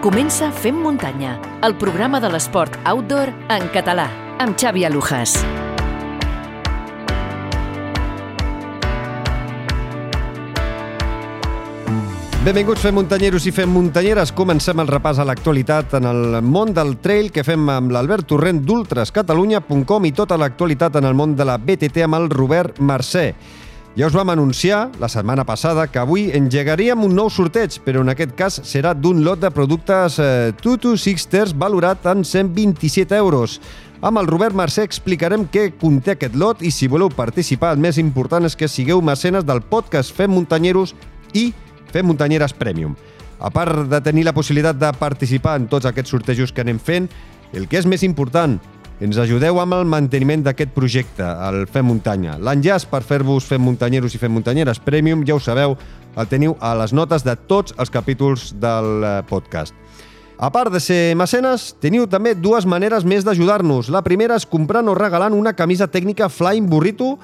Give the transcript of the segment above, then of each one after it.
Comença Fem Muntanya, el programa de l'esport outdoor en català, amb Xavi Alujas. Benvinguts fem muntanyeros i fem muntanyeres. Comencem el repàs a l'actualitat en el món del trail que fem amb l'Albert Torrent d'ultrascatalunya.com i tota l'actualitat en el món de la BTT amb el Robert Mercè. Ja us vam anunciar la setmana passada que avui engegaríem un nou sorteig, però en aquest cas serà d'un lot de productes eh, Tutu Sixters valorat en 127 euros. Amb el Robert Mercè explicarem què conté aquest lot i si voleu participar, el més important és que sigueu mecenes del podcast Fem Muntanyeros i Fem Muntanyeres Premium. A part de tenir la possibilitat de participar en tots aquests sortejos que anem fent, el que és més important, ens ajudeu amb el manteniment d'aquest projecte, el Fem Muntanya. L'enllaç per fer-vos Fem Muntanyeros i Fem Muntanyeres Premium, ja ho sabeu, el teniu a les notes de tots els capítols del eh, podcast. A part de ser mecenes, teniu també dues maneres més d'ajudar-nos. La primera és comprant o regalant una camisa tècnica Flying Burrito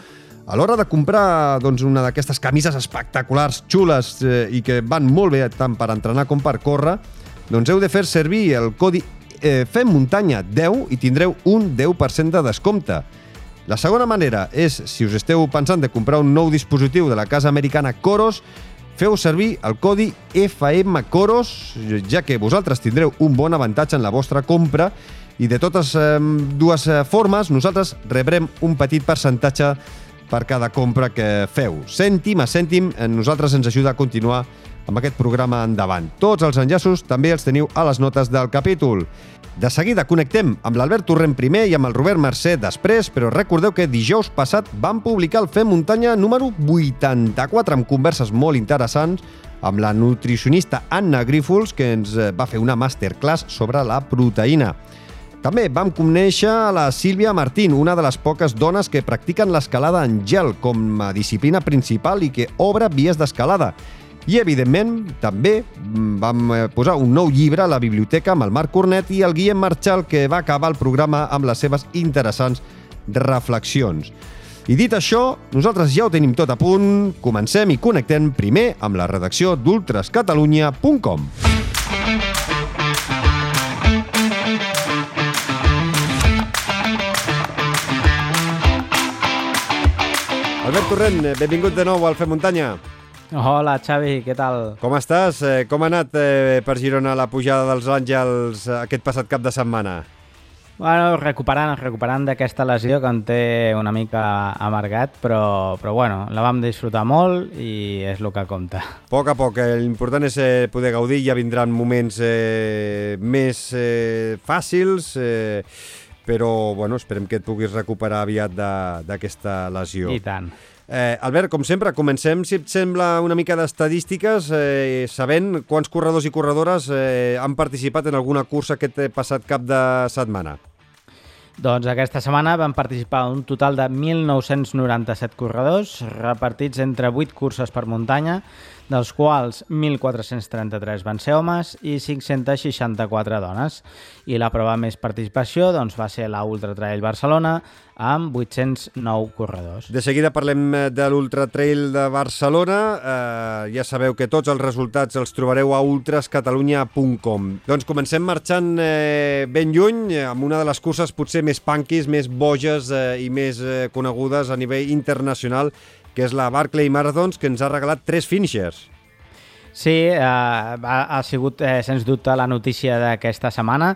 a l'hora de comprar doncs, una d'aquestes camises espectaculars, xules eh, i que van molt bé tant per entrenar com per córrer, doncs heu de fer servir el codi eh, Fem Muntanya 10 i tindreu un 10% de descompte. La segona manera és, si us esteu pensant de comprar un nou dispositiu de la casa americana Coros, feu servir el codi FM Coros, ja que vosaltres tindreu un bon avantatge en la vostra compra i de totes eh, dues eh, formes nosaltres rebrem un petit percentatge per cada compra que feu. Cèntim a cèntim, a nosaltres ens ajuda a continuar amb aquest programa endavant. Tots els enllaços també els teniu a les notes del capítol. De seguida connectem amb l'Albert Torrent primer i amb el Robert Mercè després, però recordeu que dijous passat vam publicar el Fem Muntanya número 84 amb converses molt interessants amb la nutricionista Anna Grífols, que ens va fer una masterclass sobre la proteïna. També vam conèixer a la Sílvia Martín, una de les poques dones que practiquen l'escalada en gel com a disciplina principal i que obre vies d'escalada. I, evidentment, també mm, vam eh, posar un nou llibre a la biblioteca amb el Marc Cornet i el Guillem Marchal, que va acabar el programa amb les seves interessants reflexions. I dit això, nosaltres ja ho tenim tot a punt. Comencem i connectem primer amb la redacció d'ultrascatalunya.com. Albert Torrent, eh, benvingut de nou al Fem Muntanya. Hola, Xavi, què tal? Com estàs? Eh, Com ha anat eh, per Girona la pujada dels Àngels eh, aquest passat cap de setmana? Bueno, recuperant, recuperant d'aquesta lesió que em té una mica amargat, però, però bueno, la vam disfrutar molt i és el que compta. A poc a poc, l'important és poder gaudir, ja vindran moments eh, més eh, fàcils, eh, però bueno, esperem que et puguis recuperar aviat d'aquesta lesió. I tant. Eh, Albert, com sempre, comencem, si et sembla, una mica d'estadístiques, eh, sabent quants corredors i corredores eh, han participat en alguna cursa aquest eh, passat cap de setmana. Doncs aquesta setmana van participar un total de 1.997 corredors, repartits entre 8 curses per muntanya, dels quals 1.433 van ser homes i 564 dones. I la prova amb més participació doncs, va ser la Ultra Trail Barcelona, amb 809 corredors. De seguida parlem eh, de l'Ultra Trail de Barcelona. Eh, ja sabeu que tots els resultats els trobareu a ultrascatalunya.com. Doncs comencem marxant eh, ben lluny, eh, amb una de les curses potser més punkies, més boges eh, i més eh, conegudes a nivell internacional, que és la Barclay Marathons, que ens ha regalat tres finishers. Sí, eh, ha, ha sigut, eh, sens dubte, la notícia d'aquesta setmana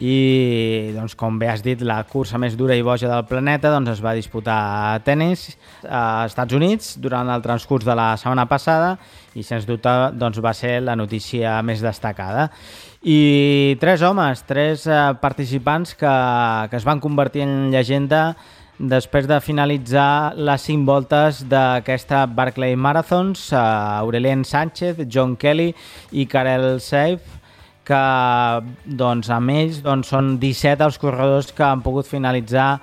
i, doncs, com bé has dit, la cursa més dura i boja del planeta doncs, es va disputar a tennis a Estats Units durant el transcurs de la setmana passada i, sens dubte, doncs, va ser la notícia més destacada. I tres homes, tres eh, participants que, que es van convertir en llegenda després de finalitzar les cinc voltes d'aquesta Barclay Marathons, uh, Aurelien Sánchez, John Kelly i Karel Seif, que doncs, amb ells doncs, són 17 els corredors que han pogut finalitzar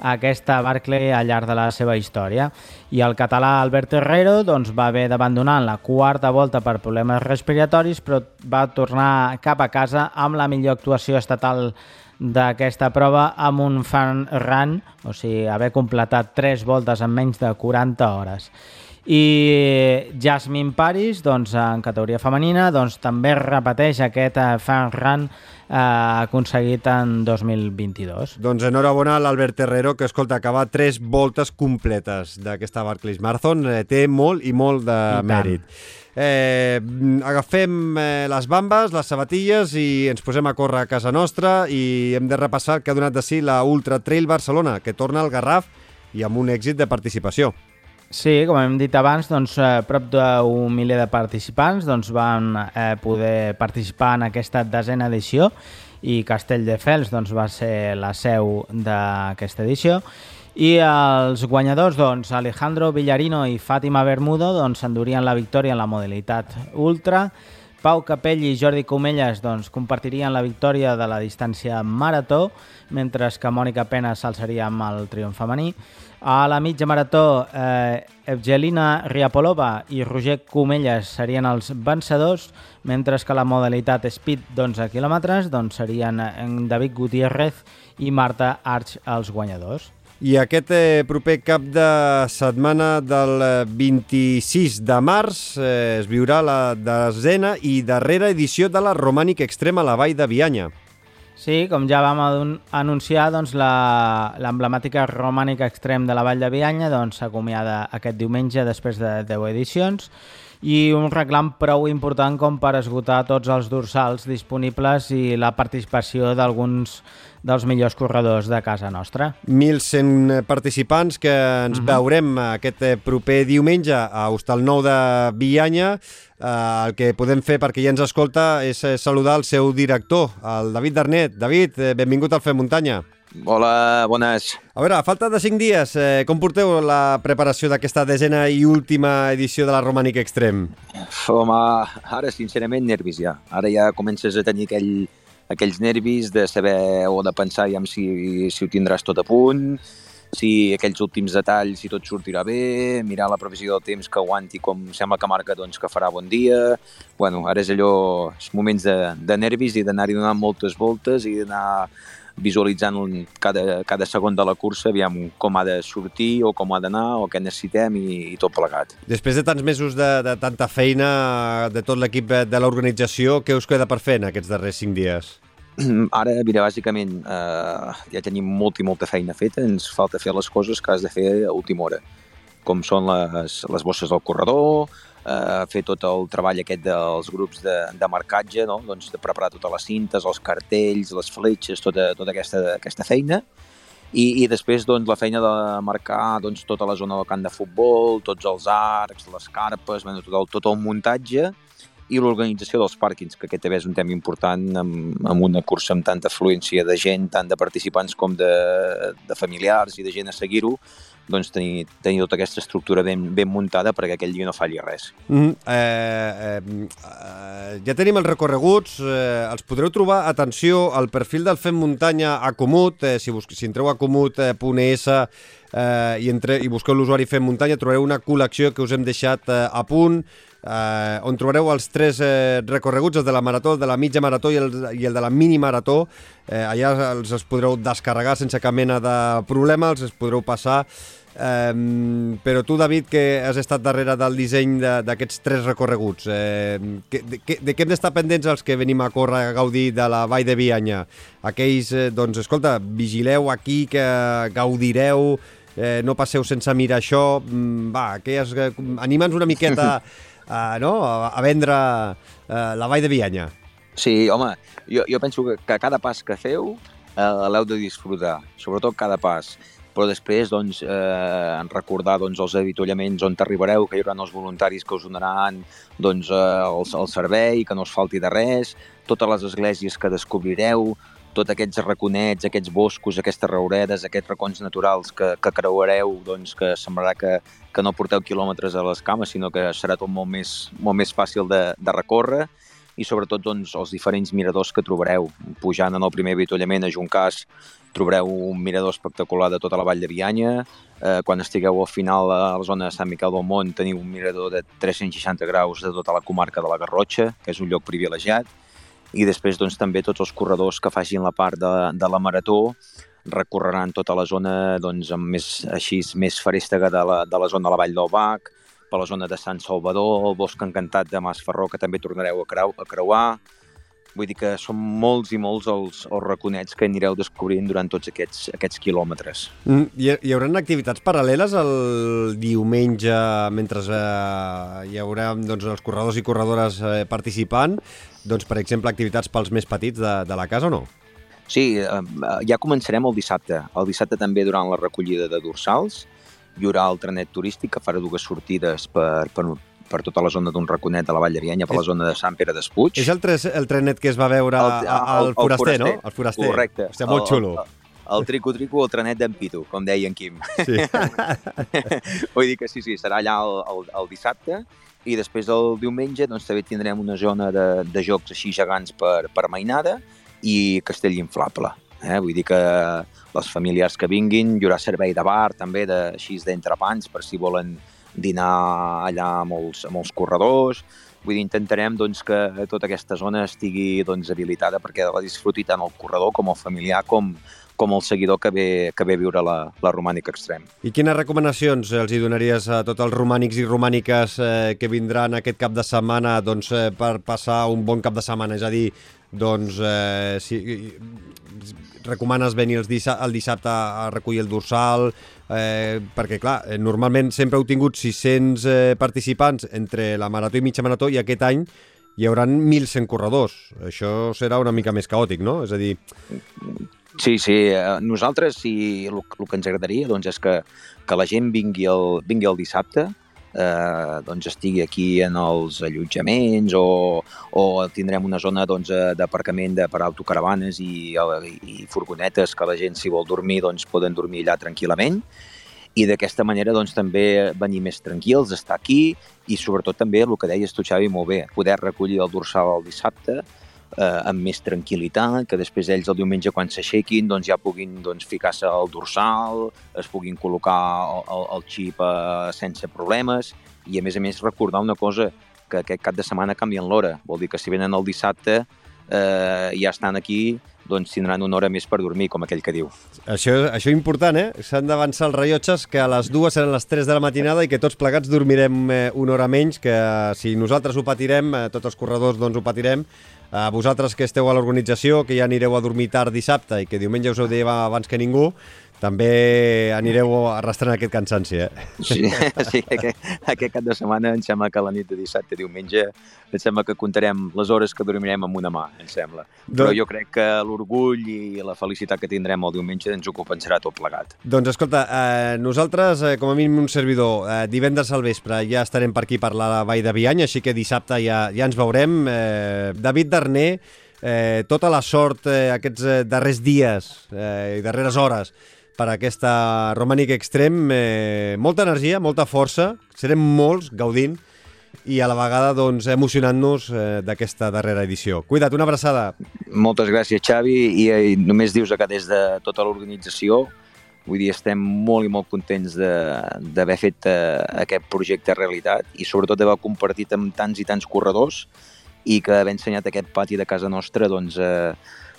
aquesta Barclay al llarg de la seva història. I el català Albert Herrero doncs, va haver d'abandonar la quarta volta per problemes respiratoris, però va tornar cap a casa amb la millor actuació estatal d'aquesta prova amb un fan run, o sigui, haver completat 3 voltes en menys de 40 hores. I Jasmine Paris, doncs, en categoria femenina, doncs, també repeteix aquest eh, fan run eh, aconseguit en 2022. Doncs enhorabona a l'Albert Terrero, que, escolta, acaba tres voltes completes d'aquesta Barclays Marathon. Eh, té molt i molt de I tant. mèrit. Eh, agafem eh, les bambes, les sabatilles i ens posem a córrer a casa nostra i hem de repassar que ha donat de si la Ultra Trail Barcelona, que torna al Garraf i amb un èxit de participació. Sí, com hem dit abans, doncs, eh, prop d'un miler de participants doncs, van eh, poder participar en aquesta desena edició i Castelldefels doncs, va ser la seu d'aquesta edició. I els guanyadors, doncs, Alejandro Villarino i Fàtima Bermudo, doncs, s'endurien la victòria en la modalitat ultra. Pau Capell i Jordi Comelles doncs, compartirien la victòria de la distància marató, mentre que Mònica Pena s'alçaria amb el triomf femení. A la mitja marató, eh, Evgelina Riapolova i Roger Comelles serien els vencedors, mentre que la modalitat speed d'11 quilòmetres doncs, serien en David Gutiérrez i Marta Arch els guanyadors. I aquest eh, proper cap de setmana del eh, 26 de març eh, es viurà la desena i darrera edició de la Romànic Extrema a la Vall de Bianya. Sí, com ja vam anunciar, doncs, la- l'emblemàtica romànica extrem de la Vall de Bianya doncs, s'acomiada aquest diumenge després de 10 edicions i un reclam prou important com per esgotar tots els dorsals disponibles i la participació d'alguns dels millors corredors de casa nostra. 1.100 participants que ens uh -huh. veurem aquest proper diumenge a Hostal Nou de Bianya. Eh, el que podem fer perquè ja ens escolta és eh, saludar el seu director, el David Darnet. David, eh, benvingut al Fem Muntanya. Hola, bones. A veure, a falta de 5 dies, eh, com porteu la preparació d'aquesta desena i última edició de la Romànic Extrem? Home, ara sincerament nervis ja. Ara ja comences a tenir aquell, aquells nervis de saber o de pensar ja si, si ho tindràs tot a punt, si aquells últims detalls, si tot sortirà bé, mirar la previsió del temps que aguanti com sembla que marca doncs, que farà bon dia. Bueno, ara és allò, és moments de, de nervis i d'anar-hi donant moltes voltes i d'anar visualitzant cada, cada segon de la cursa, aviam com ha de sortir o com ha d'anar o què necessitem i, i tot plegat. Després de tants mesos de, de tanta feina de tot l'equip de l'organització, què us queda per fer en aquests darrers 5 dies? Ara, mira, bàsicament eh, ja tenim molta i molta feina feta, ens falta fer les coses que has de fer a última hora, com són les, les bosses del corredor, eh, fer tot el treball aquest dels grups de, de marcatge, no? doncs de preparar totes les cintes, els cartells, les fletxes, tota, tota aquesta, aquesta feina, i, i després doncs, la feina de marcar doncs, tota la zona del camp de futbol, tots els arcs, les carpes, bueno, tot, el, tot el muntatge i l'organització dels pàrquings, que aquest també és un tema important amb, amb una cursa amb tanta afluència de gent, tant de participants com de, de familiars i de gent a seguir-ho, doncs tenir, tenir tota aquesta estructura ben, ben muntada perquè aquell dia no falli res. Mm -hmm. eh, eh, eh, ja tenim els recorreguts, eh, els podreu trobar, atenció, al perfil del Fem Muntanya a Comut, eh, si, bus si entreu a comut.es eh, i, entre i busqueu l'usuari Fem Muntanya, trobareu una col·lecció que us hem deixat eh, a punt, eh, on trobareu els tres eh, recorreguts, el de la marató, el de la mitja marató i el, i el de la mini marató. Eh, allà els, els podreu descarregar sense cap mena de problema, els, els podreu passar. Um, però tu, David, que has estat darrere del disseny de- d'aquests tres recorreguts, eh, que, de, que, de què hem d'estar pendents els que venim a córrer a gaudir de la Vall de Bianya? Aquells, eh, doncs, escolta, vigileu aquí, que gaudireu, eh, no passeu sense mirar això, mm, va, que es, anima'ns una miqueta a, no? a, a vendre eh, la Vall de Bianya. Sí, home, jo, jo penso que, que cada pas que feu eh, l'heu de disfrutar, sobretot cada pas. Però després, doncs, eh, recordar doncs, els avituallaments on t'arribareu, que hi haurà els voluntaris que us donaran doncs, eh, el, el servei, que no us falti de res, totes les esglésies que descobrireu, tots aquests raconets, aquests boscos, aquestes rauredes, aquests racons naturals que, que creuareu, doncs, que semblarà que, que no porteu quilòmetres a les cames, sinó que serà tot molt més, molt més fàcil de, de recórrer i sobretot doncs, els diferents miradors que trobareu. Pujant en el primer avituallament a Juncàs trobareu un mirador espectacular de tota la vall de Bianya. Eh, quan estigueu al final a la zona de Sant Miquel del Mont teniu un mirador de 360 graus de tota la comarca de la Garrotxa, que és un lloc privilegiat. I després doncs, també tots els corredors que facin la part de, de la marató recorreran tota la zona doncs, amb més, així, més farèstega de la, de la zona de la Vall del Bac, per la zona de Sant Salvador, el Bosc Encantat de Mas Ferró, que també tornareu a, creu, a creuar. Vull dir que són molts i molts els, els raconets que anireu descobrint durant tots aquests, aquests quilòmetres. Mm, hi, hi haurà activitats paral·leles el diumenge mentre eh, hi haurà doncs, els corredors i corredores eh, participant? Doncs, per exemple, activitats pels més petits de, de la casa o no? Sí, eh, ja començarem el dissabte. El dissabte també durant la recollida de dorsals hi haurà el trenet turístic que farà dues sortides per, per, per tota la zona d'un raconet de la Vall d'Arianya, per la zona de Sant Pere d'Espuig. És el, tres, el trenet que es va veure el, el, el, el foraster, no? El foraster. Correcte. Hòstia, molt el, xulo. El, el trico-trico, el trenet d'en Pitu, com deia en Quim. Sí. Vull dir que sí, sí, serà allà el, el, el dissabte i després el diumenge doncs, també tindrem una zona de, de jocs així gegants per, per mainada i castell inflable. Eh? Vull dir que les familiars que vinguin, hi haurà servei de bar també, de, així d'entrepans, per si volen dinar allà amb els, amb els corredors. Vull dir, intentarem doncs, que tota aquesta zona estigui doncs, habilitada perquè la disfruti tant el corredor com el familiar com, com el seguidor que ve, que ve a viure la, la romànica extrem. I quines recomanacions els hi donaries a tots els romànics i romàniques eh, que vindran aquest cap de setmana doncs, eh, per passar un bon cap de setmana? És a dir, doncs, eh, si, recomanes venir els dissa el dissabte a recollir el dorsal, eh, perquè, clar, eh, normalment sempre heu tingut 600 eh, participants entre la marató i mitja marató i aquest any hi haurà 1.100 corredors. Això serà una mica més caòtic, no? És a dir... Sí, sí. Eh, nosaltres, sí, el, el que ens agradaria doncs, és que, que la gent vingui el, vingui el dissabte, eh, doncs estigui aquí en els allotjaments o, o tindrem una zona doncs, eh, d'aparcament doncs, per autocaravanes i, i furgonetes que la gent, si vol dormir, doncs poden dormir allà tranquil·lament. I d'aquesta manera doncs, també venir més tranquils, estar aquí i sobretot també el que deies tu, Xavi, molt bé, poder recollir el dorsal el dissabte, eh, amb més tranquil·litat, que després ells el diumenge quan s'aixequin doncs ja puguin doncs, ficar-se al dorsal, es puguin col·locar el, el, el xip eh, sense problemes i a més a més recordar una cosa, que aquest cap de setmana canvien l'hora, vol dir que si venen el dissabte eh, ja estan aquí doncs tindran una hora més per dormir, com aquell que diu. Això, això important, eh? S'han d'avançar els rellotges, que a les dues seran les 3 de la matinada i que tots plegats dormirem eh, una hora menys, que si nosaltres ho patirem, eh, tots els corredors doncs ho patirem, a vosaltres que esteu a l'organització, que ja anireu a dormir tard dissabte i que diumenge us ho deia abans que ningú, també anireu arrastrant aquest cansanci, eh? Sí, sí aquest, aquest cap de setmana em sembla que la nit de dissabte, diumenge, em sembla que comptarem les hores que dormirem amb una mà, em sembla. Però doncs... jo crec que l'orgull i la felicitat que tindrem el diumenge ens ho compensarà tot plegat. Doncs escolta, eh, nosaltres, eh, com a mínim un servidor, eh, divendres al vespre ja estarem per aquí per la Vall de Bianya, així que dissabte ja, ja ens veurem. Eh, David Darner, eh, tota la sort eh, aquests eh, darrers dies eh, i darreres hores per aquesta Romànic Extrem. Eh, molta energia, molta força, serem molts gaudint i a la vegada doncs, emocionant-nos eh, d'aquesta darrera edició. Cuida't, una abraçada. Moltes gràcies, Xavi, i, i només dius que des de tota l'organització Vull dir, estem molt i molt contents d'haver fet eh, aquest projecte realitat i sobretot d'haver compartit amb tants i tants corredors i que haver ensenyat aquest pati de casa nostra doncs, eh,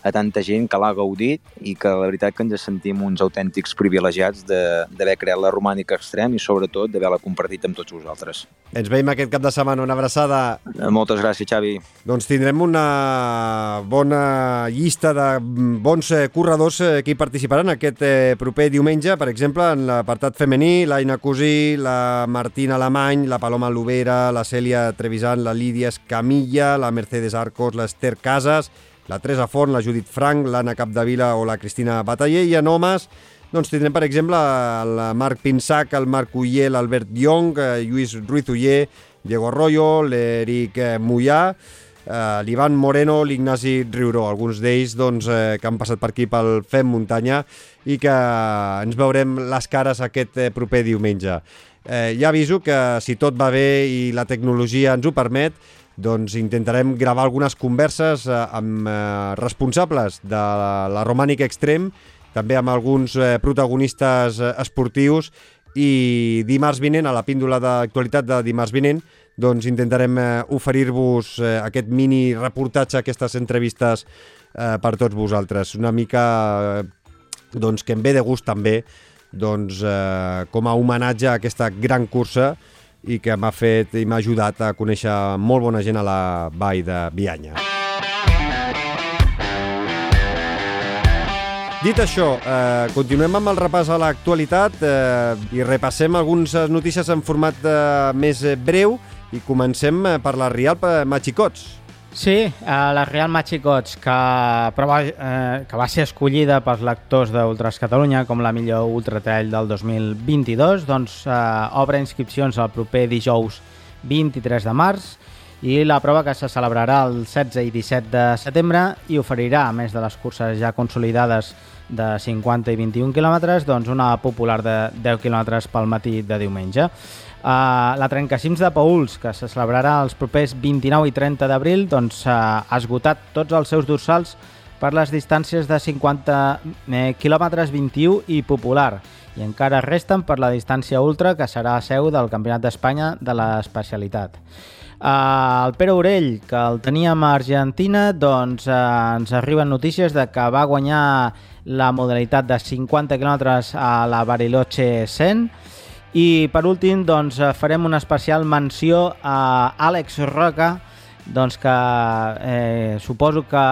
a tanta gent que l'ha gaudit i que la veritat que ens sentim uns autèntics privilegiats d'haver creat la Romànica Extrem i sobretot d'haver-la compartit amb tots vosaltres. Ens veiem aquest cap de setmana, una abraçada. Moltes gràcies, Xavi. Doncs tindrem una bona llista de bons eh, corredors eh, que hi participaran aquest eh, proper diumenge, per exemple, en l'apartat femení, l'Aina Cosí, la Martina Alemany, la Paloma Lubera, la Cèlia Trevisan, la Lídia Escamilla, la Mercedes Arcos, l'Ester Casas, la Teresa Font, la Judit Frank, l'Anna Capdevila o la Cristina Bataller, i en homes doncs tindrem, per exemple, el Marc Pinsac, el Marc Uller, l'Albert Young, eh, Lluís Ruiz Uller, Diego Arroyo, l'Eric eh, Mollà, eh, l'Ivan Moreno, l'Ignasi Riuró, alguns d'ells doncs, que han passat per aquí pel Fem Muntanya i que ens veurem les cares aquest proper diumenge. Eh, ja aviso que si tot va bé i la tecnologia ens ho permet, doncs intentarem gravar algunes converses eh, amb eh, responsables de la, Romànica Extrem, també amb alguns eh, protagonistes esportius i dimarts vinent, a la píndola d'actualitat de dimarts vinent, doncs intentarem oferir-vos aquest mini reportatge, aquestes entrevistes per tots vosaltres. Una mica doncs, que em ve de gust també doncs, com a homenatge a aquesta gran cursa i que m'ha fet i m'ha ajudat a conèixer molt bona gent a la vall de Bianya. Dit això, eh, continuem amb el repàs a l'actualitat eh, i repassem algunes notícies en format eh, més breu i comencem eh, per la Rial Machicots. Sí, eh, la Real Machicots, que, però eh, que va ser escollida pels lectors d'Ultras Catalunya com la millor ultratrail del 2022, doncs eh, obre inscripcions el proper dijous 23 de març i la prova que se celebrarà el 16 i 17 de setembre i oferirà, a més de les curses ja consolidades de 50 i 21 quilòmetres, doncs una popular de 10 quilòmetres pel matí de diumenge. Uh, la Trencacims de Pauls, que se celebrarà els propers 29 i 30 d'abril, doncs, uh, ha esgotat tots els seus dorsals per les distàncies de 50 eh, quilòmetres 21 i popular i encara resten per la distància ultra que serà seu del Campionat d'Espanya de l'especialitat. Uh, el Pere Orell, que el teníem a Argentina, doncs uh, ens arriben notícies de que va guanyar la modalitat de 50 quilòmetres a la Bariloche 100 i per últim doncs, farem una especial menció a Àlex Roca, doncs que eh, suposo que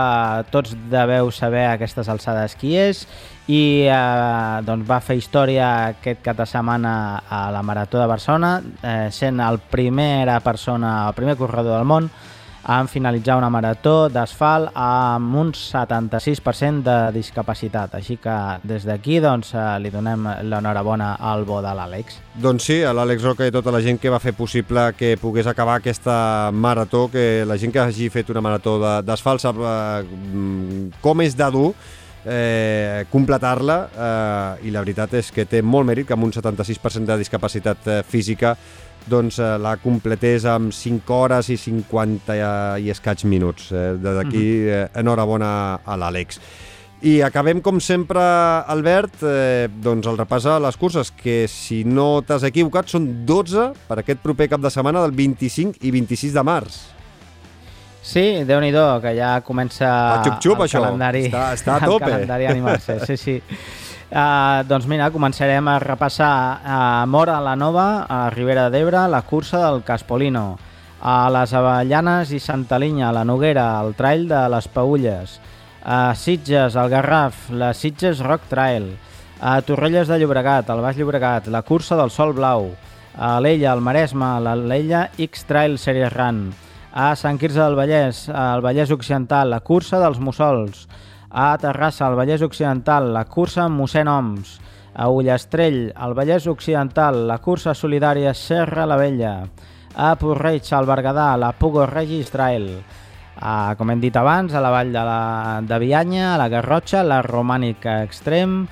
tots deveu saber a aquestes alçades qui és i eh, doncs va fer història aquest cap de setmana a la Marató de Barcelona eh, sent el primera persona, el primer corredor del món en finalitzar una marató d'asfalt amb un 76% de discapacitat. Així que des d'aquí doncs, eh, li donem l'enhorabona al bo de l'Àlex. Doncs sí, a l'Àlex Roca i tota la gent que va fer possible que pogués acabar aquesta marató, que la gent que hagi fet una marató d'asfalt sap eh, com és de dur eh, completar-la eh, i la veritat és que té molt mèrit que amb un 76% de discapacitat eh, física doncs eh, la completés amb 5 hores i 50 i escaig minuts. Eh, D'aquí, mhm. eh, enhorabona a l'Àlex. I acabem, com sempre, Albert, eh, doncs el repàs a les curses, que si no t'has equivocat són 12 per aquest proper cap de setmana del 25 i 26 de març. Sí, déu nhi que ja comença el, xup -xup, el això. calendari, està, està a tope. el calendari animar-se. Sí, sí. Uh, doncs mira, començarem a repassar a Mora la Nova, a Ribera d'Ebre, la cursa del Caspolino, a les Avellanes i Santa Linya, la Noguera, el trail de les Paulles, a Sitges, el Garraf, la Sitges Rock Trail, a Torrelles de Llobregat, al Baix Llobregat, la cursa del Sol Blau, a l'Ella, al Maresme, l'Ella X Trail Series Run, a Sant Quirze del Vallès, al Vallès Occidental, la cursa dels Mussols, a Terrassa, al Vallès Occidental, la cursa Mossèn Oms. A Ullastrell, al Vallès Occidental, la cursa solidària Serra la Vella. A Porreig, al Berguedà, la Pugo Regis Trail. A, com hem dit abans, a la vall de, la, de Bianya, a la Garrotxa, la Romànica Extrem.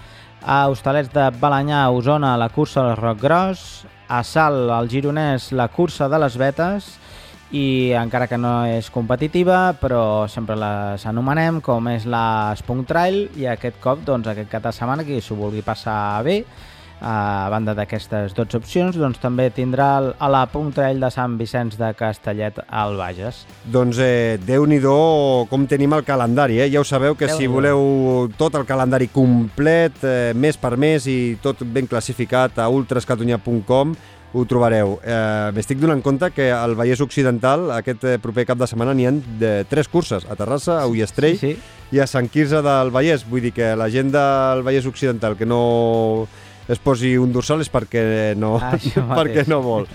A Hostalets de Balanyà, a Osona, la cursa del Roc Gros. A Sal, al Gironès, la cursa de les Vetes i encara que no és competitiva, però sempre les anomenem com és la Spunk Trail i aquest cop, doncs, aquest cap de setmana, qui s'ho vulgui passar bé, a banda d'aquestes 12 opcions, doncs també tindrà a la Trail de Sant Vicenç de Castellet al Bages. Doncs eh, Déu-n'hi-do com tenim el calendari, eh? Ja ho sabeu que si voleu tot el calendari complet, eh, mes per mes i tot ben classificat a ultrascatunya.com ho trobareu. Eh, M'estic donant compte que al Vallès Occidental aquest eh, proper cap de setmana n'hi ha de tres curses, a Terrassa, a Ullastrell sí, sí. i a Sant Quirze del Vallès. Vull dir que la gent del Vallès Occidental que no es posi un dorsal és perquè no, perquè no vol.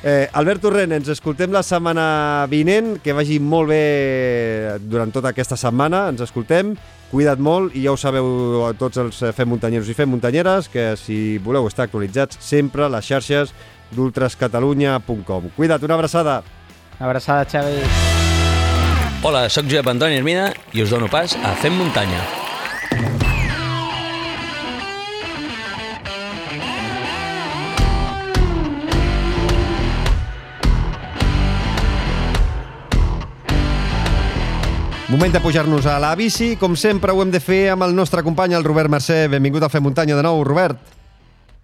Eh, Albert Torrent, ens escoltem la setmana vinent, que vagi molt bé durant tota aquesta setmana, ens escoltem, cuida't molt i ja ho sabeu a tots els eh, fem muntanyeros i fem muntanyeres que si voleu estar actualitzats sempre a les xarxes d'ultrascatalunya.com. Cuida't, una abraçada. Una abraçada, Xavi. Hola, sóc Josep Antoni Hermina i us dono pas a Fem Muntanya. Moment de pujar-nos a la bici. Com sempre ho hem de fer amb el nostre company, el Robert Mercè. Benvingut a Fer Muntanya de nou, Robert.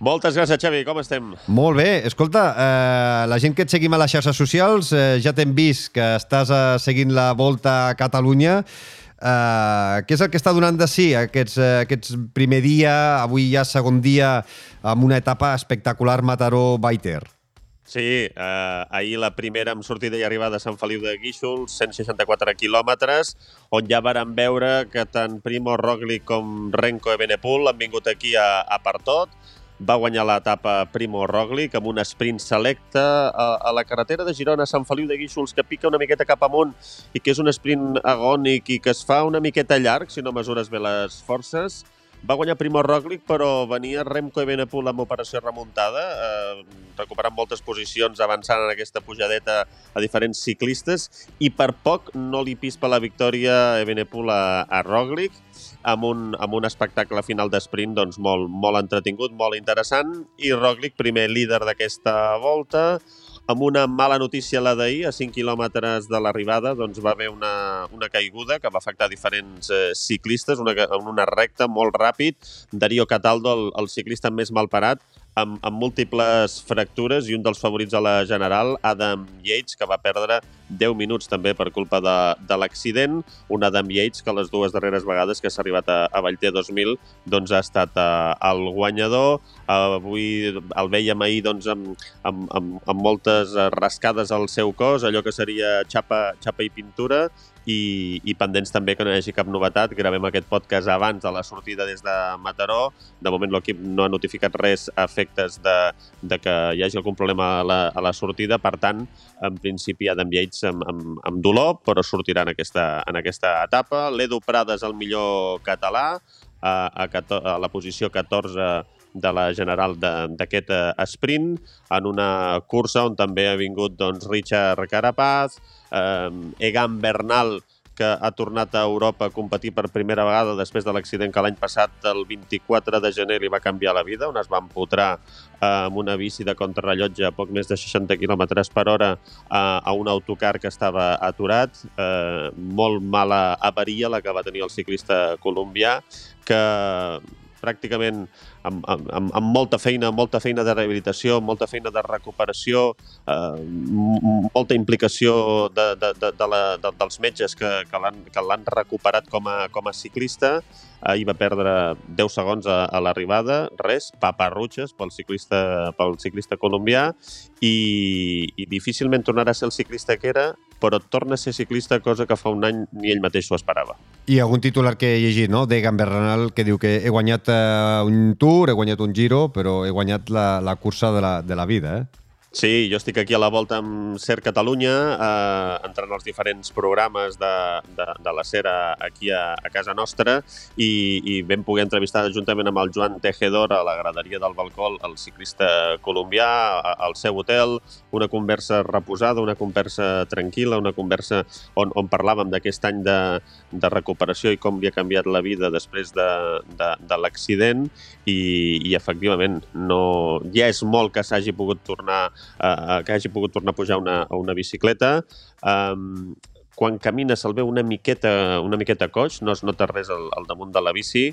Moltes gràcies, Xavi. Com estem? Molt bé. Escolta, eh, la gent que et seguim a les xarxes socials eh, ja t'hem vist que estàs eh, seguint la Volta a Catalunya. Eh, què és el que està donant de si aquests, eh, aquests primer dia, avui ja segon dia, amb una etapa espectacular Mataró-Baiter? Sí, eh, ahir la primera amb sortida i arribada a Sant Feliu de Guíxols, 164 quilòmetres, on ja varen veure que tant Primo Roglic com Renko Ebenepul han vingut aquí a, a per tot. Va guanyar l'etapa Primo Roglic amb un sprint selecte a, a la carretera de Girona a Sant Feliu de Guíxols que pica una miqueta cap amunt i que és un sprint agònic i que es fa una miqueta llarg si no mesures bé les forces va guanyar Primo Roglic, però venia Remco Evenepoel amb operació remuntada, eh, recuperant moltes posicions, avançant en aquesta pujadeta a diferents ciclistes, i per poc no li pispa la victòria Evenepoel a, a Roglic, amb un, amb un espectacle final d'esprint doncs, molt, molt entretingut, molt interessant, i Roglic, primer líder d'aquesta volta, amb una mala notícia la d'ahir, a 5 quilòmetres de l'arribada, doncs va haver una, una caiguda que va afectar diferents eh, ciclistes, una, una recta molt ràpid. Darío Cataldo, el, el ciclista més malparat, amb, amb múltiples fractures i un dels favorits a la general, Adam Yates, que va perdre 10 minuts també per culpa de, de l'accident. Un Adam Yates que les dues darreres vegades que s'ha arribat a, a Vallter 2000 doncs ha estat uh, el guanyador. Avui el veiem ahir doncs, amb, amb, amb, amb moltes rascades al seu cos, allò que seria xapa, xapa i pintura, i, i pendents també que no hi hagi cap novetat. Gravem aquest podcast abans de la sortida des de Mataró. De moment l'equip no ha notificat res a efectes de, de que hi hagi algun problema a la, a la sortida. Per tant, en principi Adam Yates amb, amb, amb dolor, però sortirà en aquesta, en aquesta etapa. L'Edu Prades, el millor català, a, a, a la posició 14 de la general d'aquest eh, sprint, en una cursa on també ha vingut doncs, Richard Carapaz, eh, Egan Bernal, que ha tornat a Europa a competir per primera vegada després de l'accident que l'any passat, el 24 de gener, li va canviar la vida, on es va empotrar eh, amb una bici de contrarrellotge a poc més de 60 km per hora eh, a un autocar que estava aturat. Eh, molt mala avaria la que va tenir el ciclista colombià, que pràcticament amb, amb, amb molta feina, molta feina de rehabilitació, molta feina de recuperació, eh, molta implicació de, de, de, de la, de, dels metges que, que l'han recuperat com a, com a ciclista. Ahir va perdre 10 segons a, a l'arribada, res, paparrutxes pel ciclista, pel ciclista colombià i, i difícilment tornarà a ser el ciclista que era, però torna a ser ciclista, cosa que fa un any ni ell mateix s'ho esperava. I algun titular que he llegit, no?, de Bernal, que diu que he guanyat uh, un Tour, he guanyat un Giro, però he guanyat la, la cursa de la, de la vida, eh? Sí, jo estic aquí a la volta amb Ser Catalunya, eh, entrant als diferents programes de, de, de la Ser aquí a, a casa nostra i, i vam poder entrevistar juntament amb el Joan Tejedor a la graderia del balcó, el ciclista colombià, al seu hotel, una conversa reposada, una conversa tranquil·la, una conversa on, on parlàvem d'aquest any de, de recuperació i com li ha canviat la vida després de, de, de l'accident i, i efectivament no, ja és molt que s'hagi pogut tornar eh, que hagi pogut tornar a pujar una, a una bicicleta. Um, quan camina se'l veu una miqueta, una miqueta coix, no es nota res al, al damunt de la bici,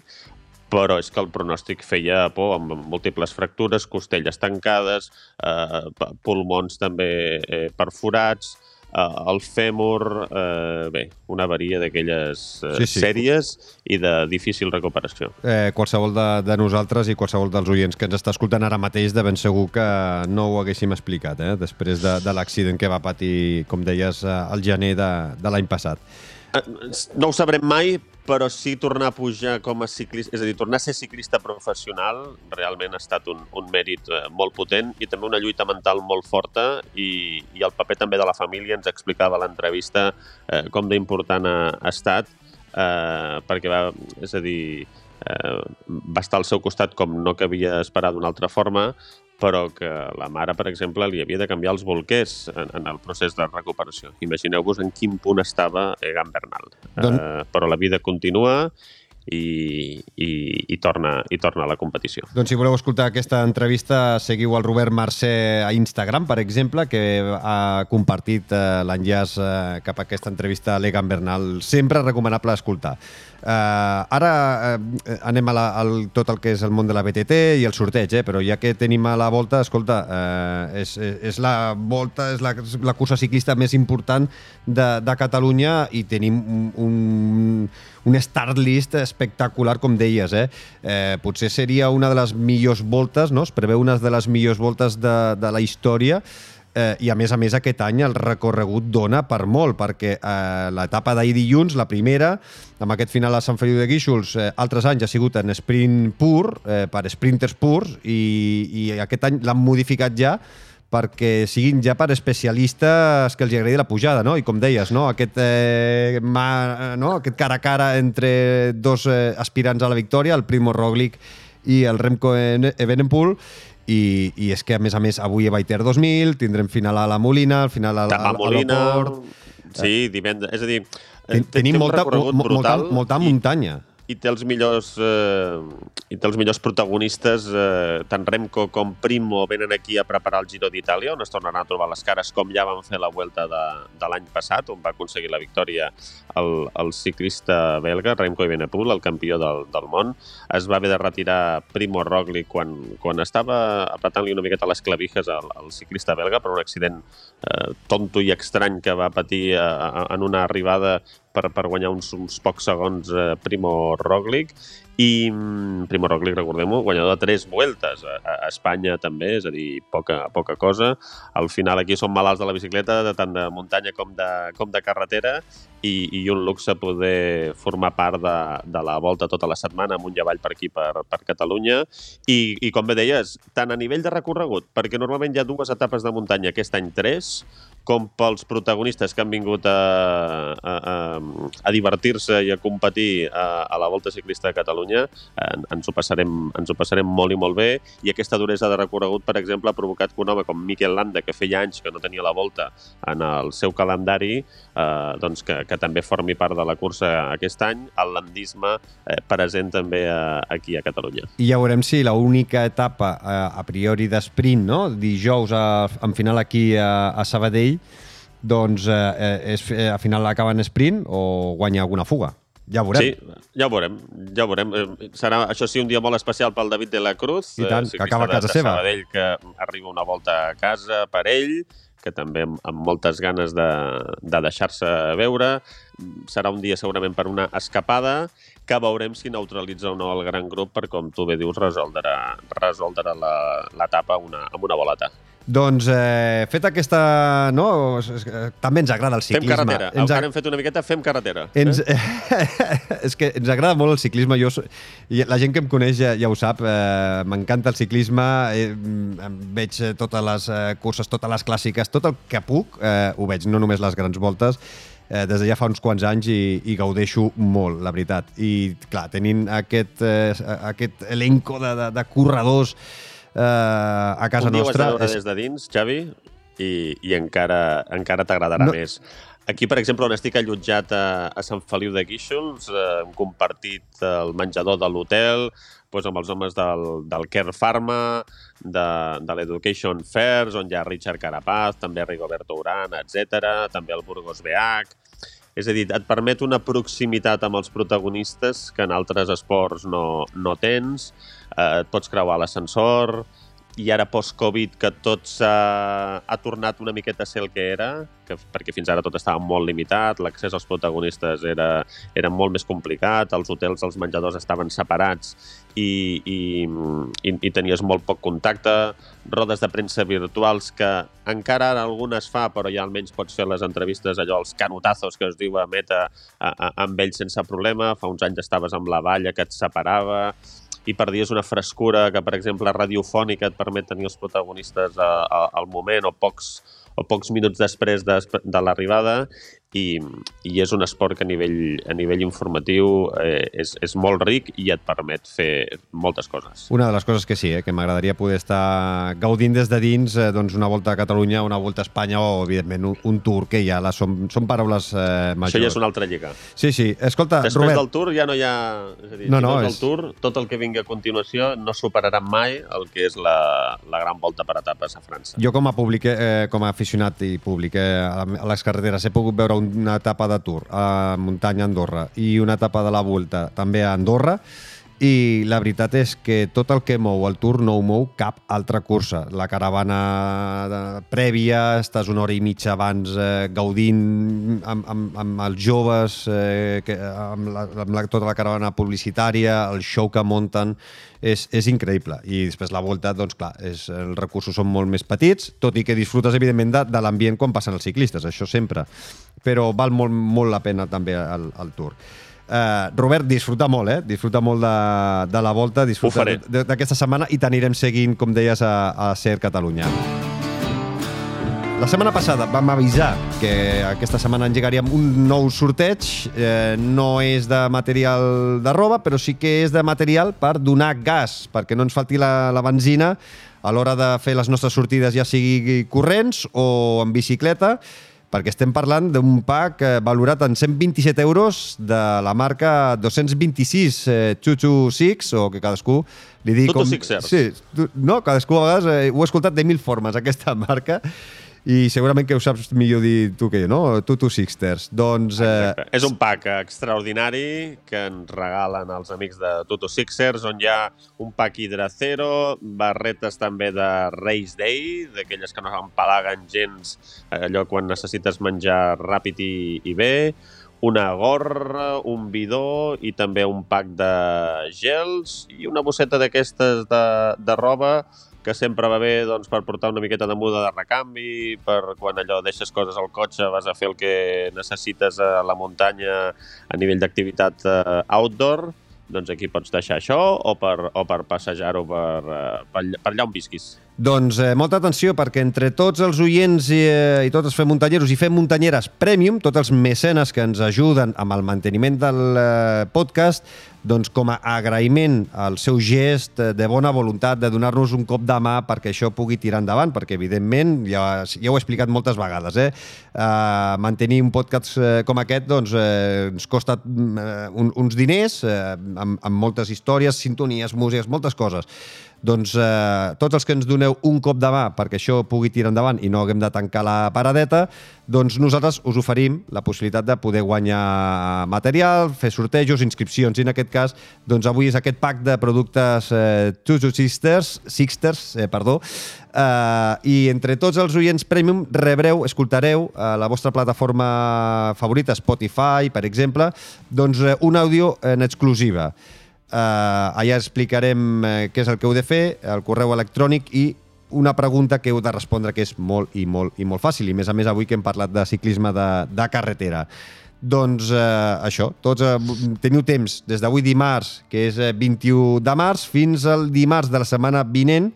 però és que el pronòstic feia por amb múltiples fractures, costelles tancades, eh, pulmons també eh, perforats, eh, el fèmur, eh, bé, una avaria d'aquelles eh, sí, sí. sèries i de difícil recuperació. Eh, qualsevol de, de nosaltres i qualsevol dels oients que ens està escoltant ara mateix de ben segur que no ho haguéssim explicat, eh, després de, de l'accident que va patir, com deies, al gener de, de l'any passat. Eh, no ho sabrem mai, però sí tornar a pujar com a ciclista, és a dir, tornar a ser ciclista professional realment ha estat un, un mèrit eh, molt potent i també una lluita mental molt forta i, i el paper també de la família ens explicava a l'entrevista eh, com d'important ha, ha estat eh, perquè va, és a dir, eh, va estar al seu costat com no que havia esperat d'una altra forma, però que la mare, per exemple, li havia de canviar els bolquers en, en el procés de recuperació. Imagineu-vos en quin punt estava Egan Bernal. Don... Uh, però la vida continua i, i, i, torna, i torna a la competició. Doncs si voleu escoltar aquesta entrevista, seguiu el Robert Mercè a Instagram, per exemple, que ha compartit eh, l'enllaç eh, cap a aquesta entrevista a l'Egan Bernal. Sempre recomanable escoltar. Uh, ara uh, anem a la, al, tot el que és el món de la BTT i el sorteig, eh? però ja que tenim a la volta, escolta, uh, és, és la volta, és la, la cursa ciclista més important de, de Catalunya i tenim un, un, un start list espectacular, com deies. Eh? Eh, potser seria una de les millors voltes, no? es preveu una de les millors voltes de, de la història, eh, i a més a més aquest any el recorregut dona per molt, perquè eh, l'etapa d'ahir dilluns, la primera, amb aquest final a Sant Feliu de Guíxols, eh, altres anys ha sigut en sprint pur, eh, per sprinters purs, i, i aquest any l'han modificat ja perquè siguin ja per especialistes que els agradi la pujada, no? I com deies, no? Aquest, eh, mà, no? aquest cara a cara entre dos eh, aspirants a la victòria, el Primo Roglic i el Remco Evenepoel, i, i és que, a més a més, avui a Baiter 2000, tindrem final a la Molina, al final a, a, a, a l'Oport... Sí, divendres. És a dir, Ten, tenim molta, molta, molta muntanya. I i té els millors, eh, i té els millors protagonistes, eh, tant Remco com Primo venen aquí a preparar el Giro d'Itàlia, on es tornaran a trobar les cares com ja van fer la Vuelta de, de l'any passat, on va aconseguir la victòria el, el ciclista belga, Remco Evenepoel, el campió del, del món. Es va haver de retirar Primo Roglic quan, quan estava apretant-li una miqueta les clavijes al, al ciclista belga per un accident eh, tonto i estrany que va patir eh, en una arribada per, per guanyar uns, uns pocs segons eh, Primo Roglic i mm, Primo Roglic, recordem-ho, guanyador de tres vueltes a, a Espanya també, és a dir, poca, poca cosa. Al final aquí som malalts de la bicicleta, de tant de muntanya com de, com de carretera, i, i un luxe poder formar part de, de la volta tota la setmana amunt i avall per aquí, per, per Catalunya. I, I com bé deies, tant a nivell de recorregut, perquè normalment hi ha dues etapes de muntanya, aquest any tres, com pels protagonistes que han vingut a, a, a, a divertir-se i a competir a, a la Volta Ciclista de Catalunya, en, ens, ho passarem, ens ho passarem molt i molt bé i aquesta duresa de recorregut, per exemple, ha provocat que un home com Miquel Landa, que feia anys que no tenia la Volta en el seu calendari, eh, doncs que, que també formi part de la cursa aquest any, el landisme eh, present també a, aquí a Catalunya. I ja veurem si l'única etapa a, eh, a priori d'esprint, no? dijous a, en final aquí a, a Sabadell, doncs eh, és, eh, al final acaba en sprint o guanya alguna fuga. Ja ho veurem. Sí, ja ho veurem. Ja ho veurem. Eh, serà, això sí, un dia molt especial pel David de la Cruz. I tant, eh, que acaba a casa de, seva. Sabadell, que arriba una volta a casa per ell, que també amb, amb moltes ganes de, de deixar-se veure. Serà un dia segurament per una escapada que veurem si neutralitza o no el gran grup per, com tu bé dius, resoldre, resoldre l'etapa una, amb una boleta. Doncs, eh, fet aquesta... No? També ens agrada el ciclisme. Fem carretera. Ens Encara hem fet una miqueta, fem carretera. Ens... Eh? és que ens agrada molt el ciclisme. Jo, i la gent que em coneix ja, ja ho sap. Eh, M'encanta el ciclisme. Eh, veig totes les eh, curses, totes les clàssiques, tot el que puc eh, ho veig, no només les grans voltes eh, des de ja fa uns quants anys i, i gaudeixo molt, la veritat. I, clar, tenint aquest, eh, aquest elenco de, de, de corredors eh, a casa Un dia nostra... ho has de és... des de dins, Xavi, i, i encara, encara t'agradarà no. més. Aquí, per exemple, on estic allotjat a, a Sant Feliu de Guíxols, eh, hem compartit el menjador de l'hotel doncs amb els homes del, del Care Pharma, de, de l'Education Fairs, on hi ha Richard Carapaz, també Rigoberto Urán, etc. també el Burgos BH. És a dir, et permet una proximitat amb els protagonistes que en altres esports no, no tens, eh, et pots creuar l'ascensor, i ara post-Covid que tot ha, ha tornat una miqueta a ser el que era, que, perquè fins ara tot estava molt limitat, l'accés als protagonistes era, era molt més complicat, els hotels, els menjadors estaven separats i, i, i, i tenies molt poc contacte, rodes de premsa virtuals que encara ara algunes fa, però ja almenys pots fer les entrevistes, allò, els canotazos que es diu a Meta, a, a, amb ells sense problema, fa uns anys estaves amb la valla que et separava, i perdies una frescura que, per exemple, radiofònica et permet tenir els protagonistes a, a, al moment o pocs, o pocs minuts després de, de l'arribada i, i és un esport que a nivell, a nivell informatiu eh, és, és molt ric i et permet fer moltes coses. Una de les coses que sí, eh, que m'agradaria poder estar gaudint des de dins eh, doncs una volta a Catalunya, una volta a Espanya o, evidentment, un, un tour, que ja la, són, són paraules eh, majors. Això ja és una altra lliga. Sí, sí. Escolta, Després Robert... del tour ja no hi ha... És a dir, no, no, és... és... tour, tot el que vingui a continuació no superarà mai el que és la, la gran volta per etapes a França. Jo com a públic, eh, com a aficionat i públic eh, a les carreteres. He pogut veure una etapa de Tour a muntanya Andorra i una etapa de la Volta també a Andorra i la veritat és que tot el que mou el Tour no ho mou cap altra cursa. La caravana de, prèvia, estàs una hora i mitja abans eh, gaudint amb, amb, amb els joves, eh, que, amb, la, amb la, tota la caravana publicitària, el show que munten, és, és increïble. I després la volta, doncs clar, és, els recursos són molt més petits, tot i que disfrutes, evidentment, de, de l'ambient quan passen els ciclistes, això sempre. Però val molt, molt la pena també el, el Tour. Uh, Robert, disfruta molt, eh? Disfruta molt de, de la volta, disfruta d'aquesta setmana i t'anirem seguint, com deies, a, a Ser Catalunya. La setmana passada vam avisar que aquesta setmana engegaríem un nou sorteig. Eh, no és de material de roba, però sí que és de material per donar gas, perquè no ens falti la, la benzina a l'hora de fer les nostres sortides, ja sigui corrents o en bicicleta perquè estem parlant d'un pack eh, valorat en 127 euros de la marca 226 eh, 226, o que cadascú li digui com... Sixers. Sí, no, cadascú a vegades eh, ho ha escoltat de mil formes, aquesta marca, i segurament que ho saps millor dir tu que jo, no? Tu, tu Sixters. Doncs... Eh... És un pack extraordinari que ens regalen els amics de Tutu Sixers, on hi ha un pack hidracero, barretes també de Race Day, d'aquelles que no empalaguen gens allò quan necessites menjar ràpid i, i bé, una gorra, un bidó i també un pack de gels i una bosseta d'aquestes de, de roba que sempre va bé doncs, per portar una miqueta de muda de recanvi, per quan allò deixes coses al cotxe vas a fer el que necessites a la muntanya a nivell d'activitat uh, outdoor, doncs aquí pots deixar això o per, o per passejar-ho per, uh, per, per allà on visquis. Doncs eh, molta atenció perquè entre tots els oients i, eh, i tots els fem muntanyeros i fem muntanyeres premium, tots els mecenes que ens ajuden amb el manteniment del eh, podcast, doncs com a agraïment al seu gest de bona voluntat de donar-nos un cop de mà perquè això pugui tirar endavant, perquè evidentment, ja, ja ho he explicat moltes vegades, eh? Uh, mantenir un podcast uh, com aquest doncs, uh, ens costa uh, un, uns diners uh, amb, amb moltes històries, sintonies, músiques, moltes coses. Doncs eh, tots els que ens doneu un cop de mà perquè això pugui tirar endavant i no haguem de tancar la paradeta, doncs nosaltres us oferim la possibilitat de poder guanyar material, fer sortejos, inscripcions, i en aquest cas, doncs avui és aquest pack de productes eh, Tutu Sisters, Sixters, eh, perdó, eh, i entre tots els oients Premium rebreu, escoltareu a la vostra plataforma favorita, Spotify, per exemple, doncs eh, un àudio en exclusiva. Uh, allà explicarem uh, què és el que heu de fer, el correu electrònic i una pregunta que heu de respondre que és molt i molt i molt fàcil. I més a més avui que hem parlat de ciclisme de, de carretera. Doncs uh, això, tots uh, teniu temps des d'avui dimarts, que és 21 de març, fins al dimarts de la setmana vinent,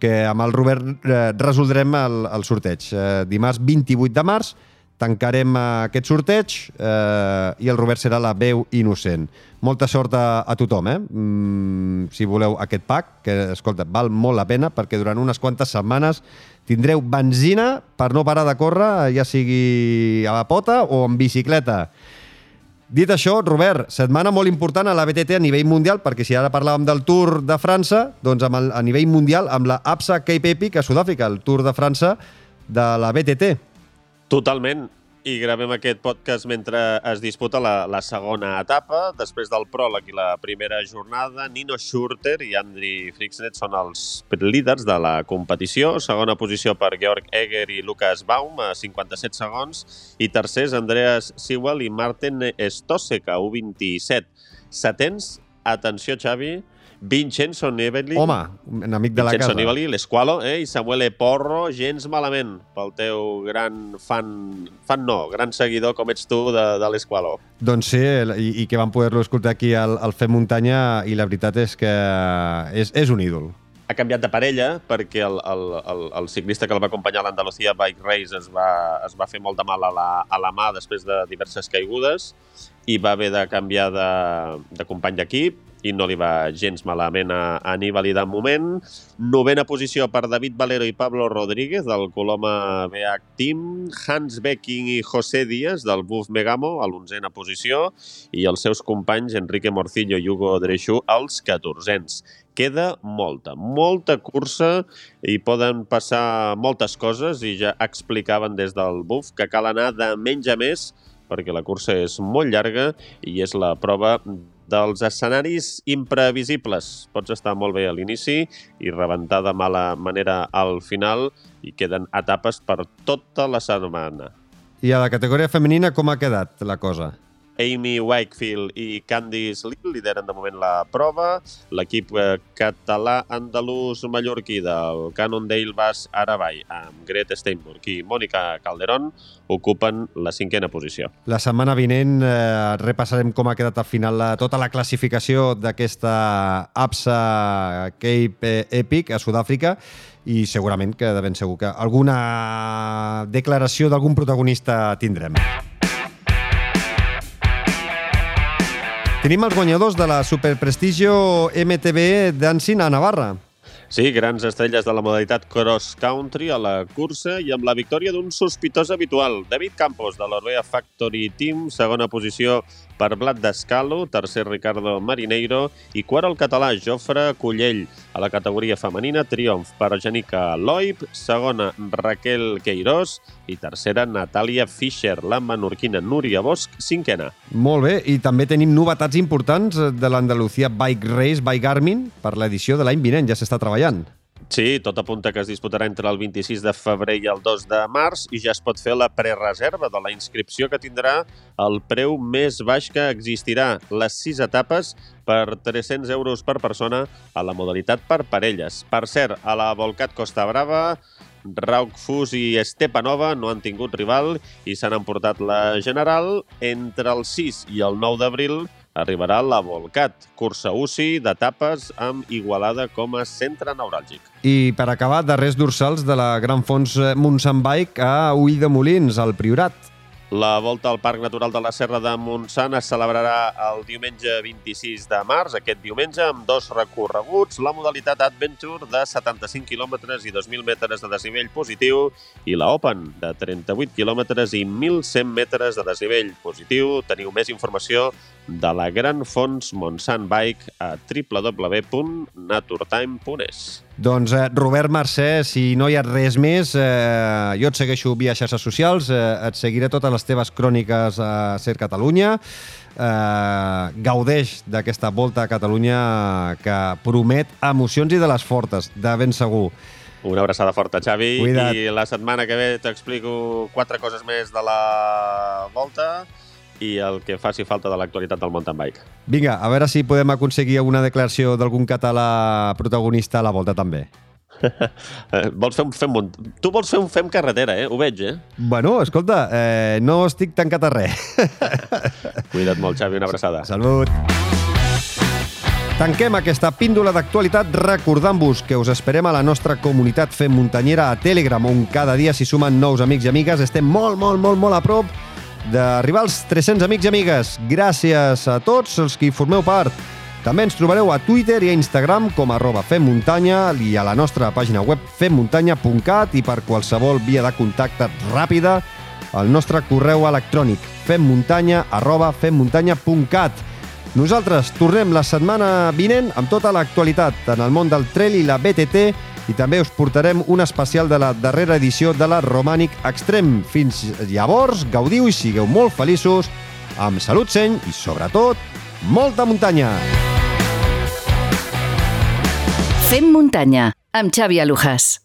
que amb el Robert uh, resoldrem el, el sorteig. Uh, dimarts 28 de març, tancarem aquest sorteig eh, i el Robert serà la veu innocent. Molta sort a, a tothom, eh? Mm, si voleu aquest pack, que, escolta, val molt la pena perquè durant unes quantes setmanes tindreu benzina per no parar de córrer, ja sigui a la pota o en bicicleta. Dit això, Robert, setmana molt important a la BTT a nivell mundial, perquè si ara parlàvem del Tour de França, doncs amb el, a nivell mundial amb la APSA Cape Epic a Sud-àfrica, el Tour de França de la BTT. Totalment. I gravem aquest podcast mentre es disputa la, la segona etapa. Després del pròleg i la primera jornada, Nino Schurter i Andri Frixnet són els líders de la competició. Segona posició per Georg Eger i Lucas Baum, a 57 segons. I tercers, Andreas Sewell i Martin Stosek, a 1,27. Setens, atenció, Xavi, Vincenzo Nibali. Home, un amic de la Vincenzo casa. Nibali, l'Esqualo, eh? i Samuel Porro, gens malament pel teu gran fan, fan no, gran seguidor com ets tu de, de l'Esqualo. Doncs sí, i, i que vam poder-lo escoltar aquí al, al Fem Muntanya i la veritat és que és, és un ídol. Ha canviat de parella perquè el, el, el, el ciclista que el va acompanyar a l'Andalusia Bike Race es va, es va fer molt de mal a la, a la mà després de diverses caigudes i va haver de canviar de, de company d'equip i no li va gens malament a, a Nibali de moment. Novena posició per David Valero i Pablo Rodríguez del Coloma BH Team. Hans Becking i José Díaz del Buf Megamo a l'onzena posició i els seus companys Enrique Morcillo i Hugo Dreixú als catorzens. Queda molta, molta cursa i poden passar moltes coses i ja explicaven des del Buf que cal anar de menys a més perquè la cursa és molt llarga i és la prova dels escenaris imprevisibles. Pots estar molt bé a l'inici i rebentar de mala manera al final i queden etapes per tota la setmana. I a la categoria femenina com ha quedat la cosa? Amy Wakefield i Candice Lill lideren de moment la prova. L'equip eh, català andalús mallorquí del Cannondale Bass Aravall amb Greta Steinburg i Mònica Calderón ocupen la cinquena posició. La setmana vinent eh, repassarem com ha quedat al final la, tota la classificació d'aquesta APSA Cape Epic a Sud-àfrica i segurament que de ben segur que alguna declaració d'algun protagonista tindrem. Tenim els guanyadors de la Superprestigio MTB Dancing a Navarra. Sí, grans estrelles de la modalitat cross country a la cursa i amb la victòria d'un sospitós habitual, David Campos, de l'Orbea Factory Team, segona posició per Blat Descalo, tercer Ricardo Marineiro i quart el català Jofre Cullell. A la categoria femenina, triomf per Janica Loib, segona Raquel Queirós i tercera Natàlia Fischer, la menorquina Núria Bosch, cinquena. Molt bé, i també tenim novetats importants de l'Andalucía Bike Race by Garmin per l'edició de l'any vinent, ja s'està treballant. Sí, tot apunta que es disputarà entre el 26 de febrer i el 2 de març i ja es pot fer la prereserva de la inscripció que tindrà el preu més baix que existirà, les sis etapes per 300 euros per persona a la modalitat per parelles. Per cert, a la Volcat Costa Brava, Rauk Fus i Estepanova no han tingut rival i s'han emportat la general. Entre el 6 i el 9 d'abril arribarà la Volcat, cursa UCI d'etapes amb Igualada com a centre neuràlgic. I per acabar, darrers dorsals de la Gran Fons Montsant Bike a Ull de Molins, al Priorat. La volta al Parc Natural de la Serra de Montsant es celebrarà el diumenge 26 de març, aquest diumenge, amb dos recorreguts, la modalitat Adventure de 75 km i 2.000 metres de desnivell positiu i la Open de 38 km i 1.100 metres de desnivell positiu. Teniu més informació de la Gran Fons Montsant Bike a www.naturtime.es. Doncs eh, Robert Mercè, si no hi ha res més, eh, jo et segueixo via xarxes socials, eh, et seguiré totes les teves cròniques a Ser Catalunya, eh, gaudeix d'aquesta volta a Catalunya que promet emocions i de les fortes, de ben segur. Una abraçada forta, Xavi. Cuida't. I la setmana que ve t'explico quatre coses més de la volta i el que faci falta de l'actualitat del mountain bike. Vinga, a veure si podem aconseguir una declaració d'algun català protagonista a la volta també. Vols fer un fem munt... Tu vols fer un fem carretera, eh? Ho veig, eh? Bueno, escolta, eh, no estic tancat a res. Cuida't molt, Xavi. Una abraçada. Salut! Tanquem aquesta píndola d'actualitat recordant-vos que us esperem a la nostra comunitat Fem Muntanyera a Telegram, on cada dia s'hi sumen nous amics i amigues. Estem molt, molt, molt, molt a prop d'arribar als 300 amics i amigues. Gràcies a tots els que hi formeu part. També ens trobareu a Twitter i a Instagram com arroba femmuntanya i a la nostra pàgina web femmuntanya.cat i per qualsevol via de contacte ràpida al nostre correu electrònic femmuntanya arroba femmuntanya.cat. Nosaltres tornem la setmana vinent amb tota l'actualitat en el món del trail i la BTT i també us portarem un especial de la darrera edició de la Romànic Extrem. Fins llavors, gaudiu i sigueu molt feliços, amb salut seny i, sobretot, molta muntanya! Fem muntanya amb Xavi Alujas.